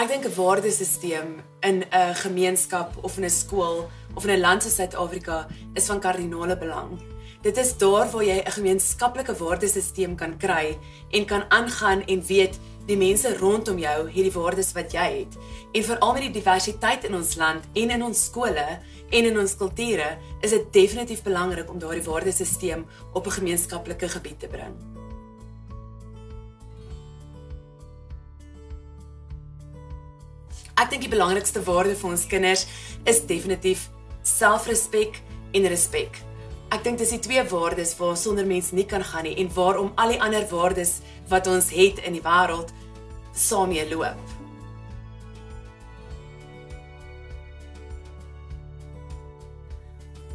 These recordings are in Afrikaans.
Ek dink 'n waardesisteem in 'n gemeenskap of in 'n skool of in 'n land soos Suid-Afrika is van kardinale belang. Dit is daar waar jy 'n gemeenskaplike waardesisteem kan kry en kan aangaan en weet die mense rondom jou het die waardes wat jy het. En veral met die diversiteit in ons land en in ons skole en in ons kulture, is dit definitief belangrik om daardie waardesisteem op 'n gemeenskaplike gebied te bring. Ek dink die belangrikste waarde vir ons kinders is definitief selfrespek en respek. Ek dink dis die twee waardes waar sonder mens nie kan gaan nie en waarom al die ander waardes wat ons het in die wêreld saamee loop.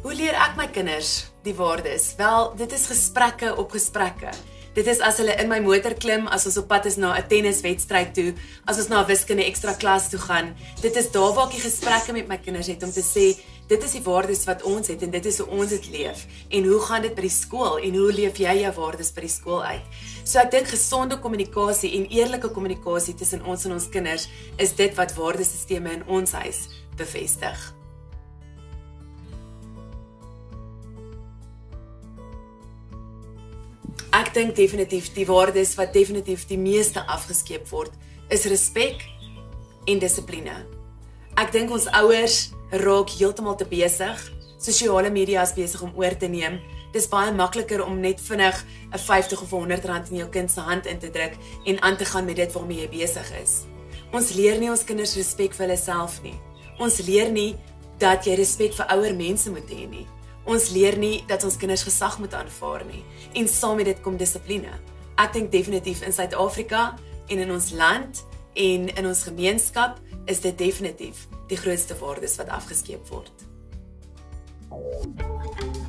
Hoe leer ek my kinders die waardes? Wel, dit is gesprekke op gesprekke. Dit is as hulle in my motor klim, as ons op pad is na 'n tenniswedstryd toe, as ons na 'n wiskunde ekstra klas toe gaan. Dit is daar waar ek gesprekke met my kinders het om te sê, dit is die waardes wat ons het en dit is hoe ons dit leef. En hoe gaan dit by die skool en hoe leef jy jou waardes by die skool uit? So ek dink gesonde kommunikasie en eerlike kommunikasie tussen ons en ons kinders is dit wat waardesisteme in ons huis bevestig. Ek dink definitief die waardes wat definitief die meeste afgeskeep word, is respek en dissipline. Ek dink ons ouers raak heeltemal te besig. Sosiale media is besig om oor te neem. Dis baie makliker om net vinnig 'n 50 of 100 rand in jou kind se hand in te druk en aan te gaan met dit waarmee jy besig is. Ons leer nie ons kinders respek vir hulle self nie. Ons leer nie dat jy respek vir ouer mense moet hê nie. Ons leer nie dat ons kinders gesag moet aanvaar nie en saam met dit kom dissipline. Ek dink definitief in Suid-Afrika en in ons land en in ons gemeenskap is dit definitief die grootste waardes wat afgeskeep word. Thank you.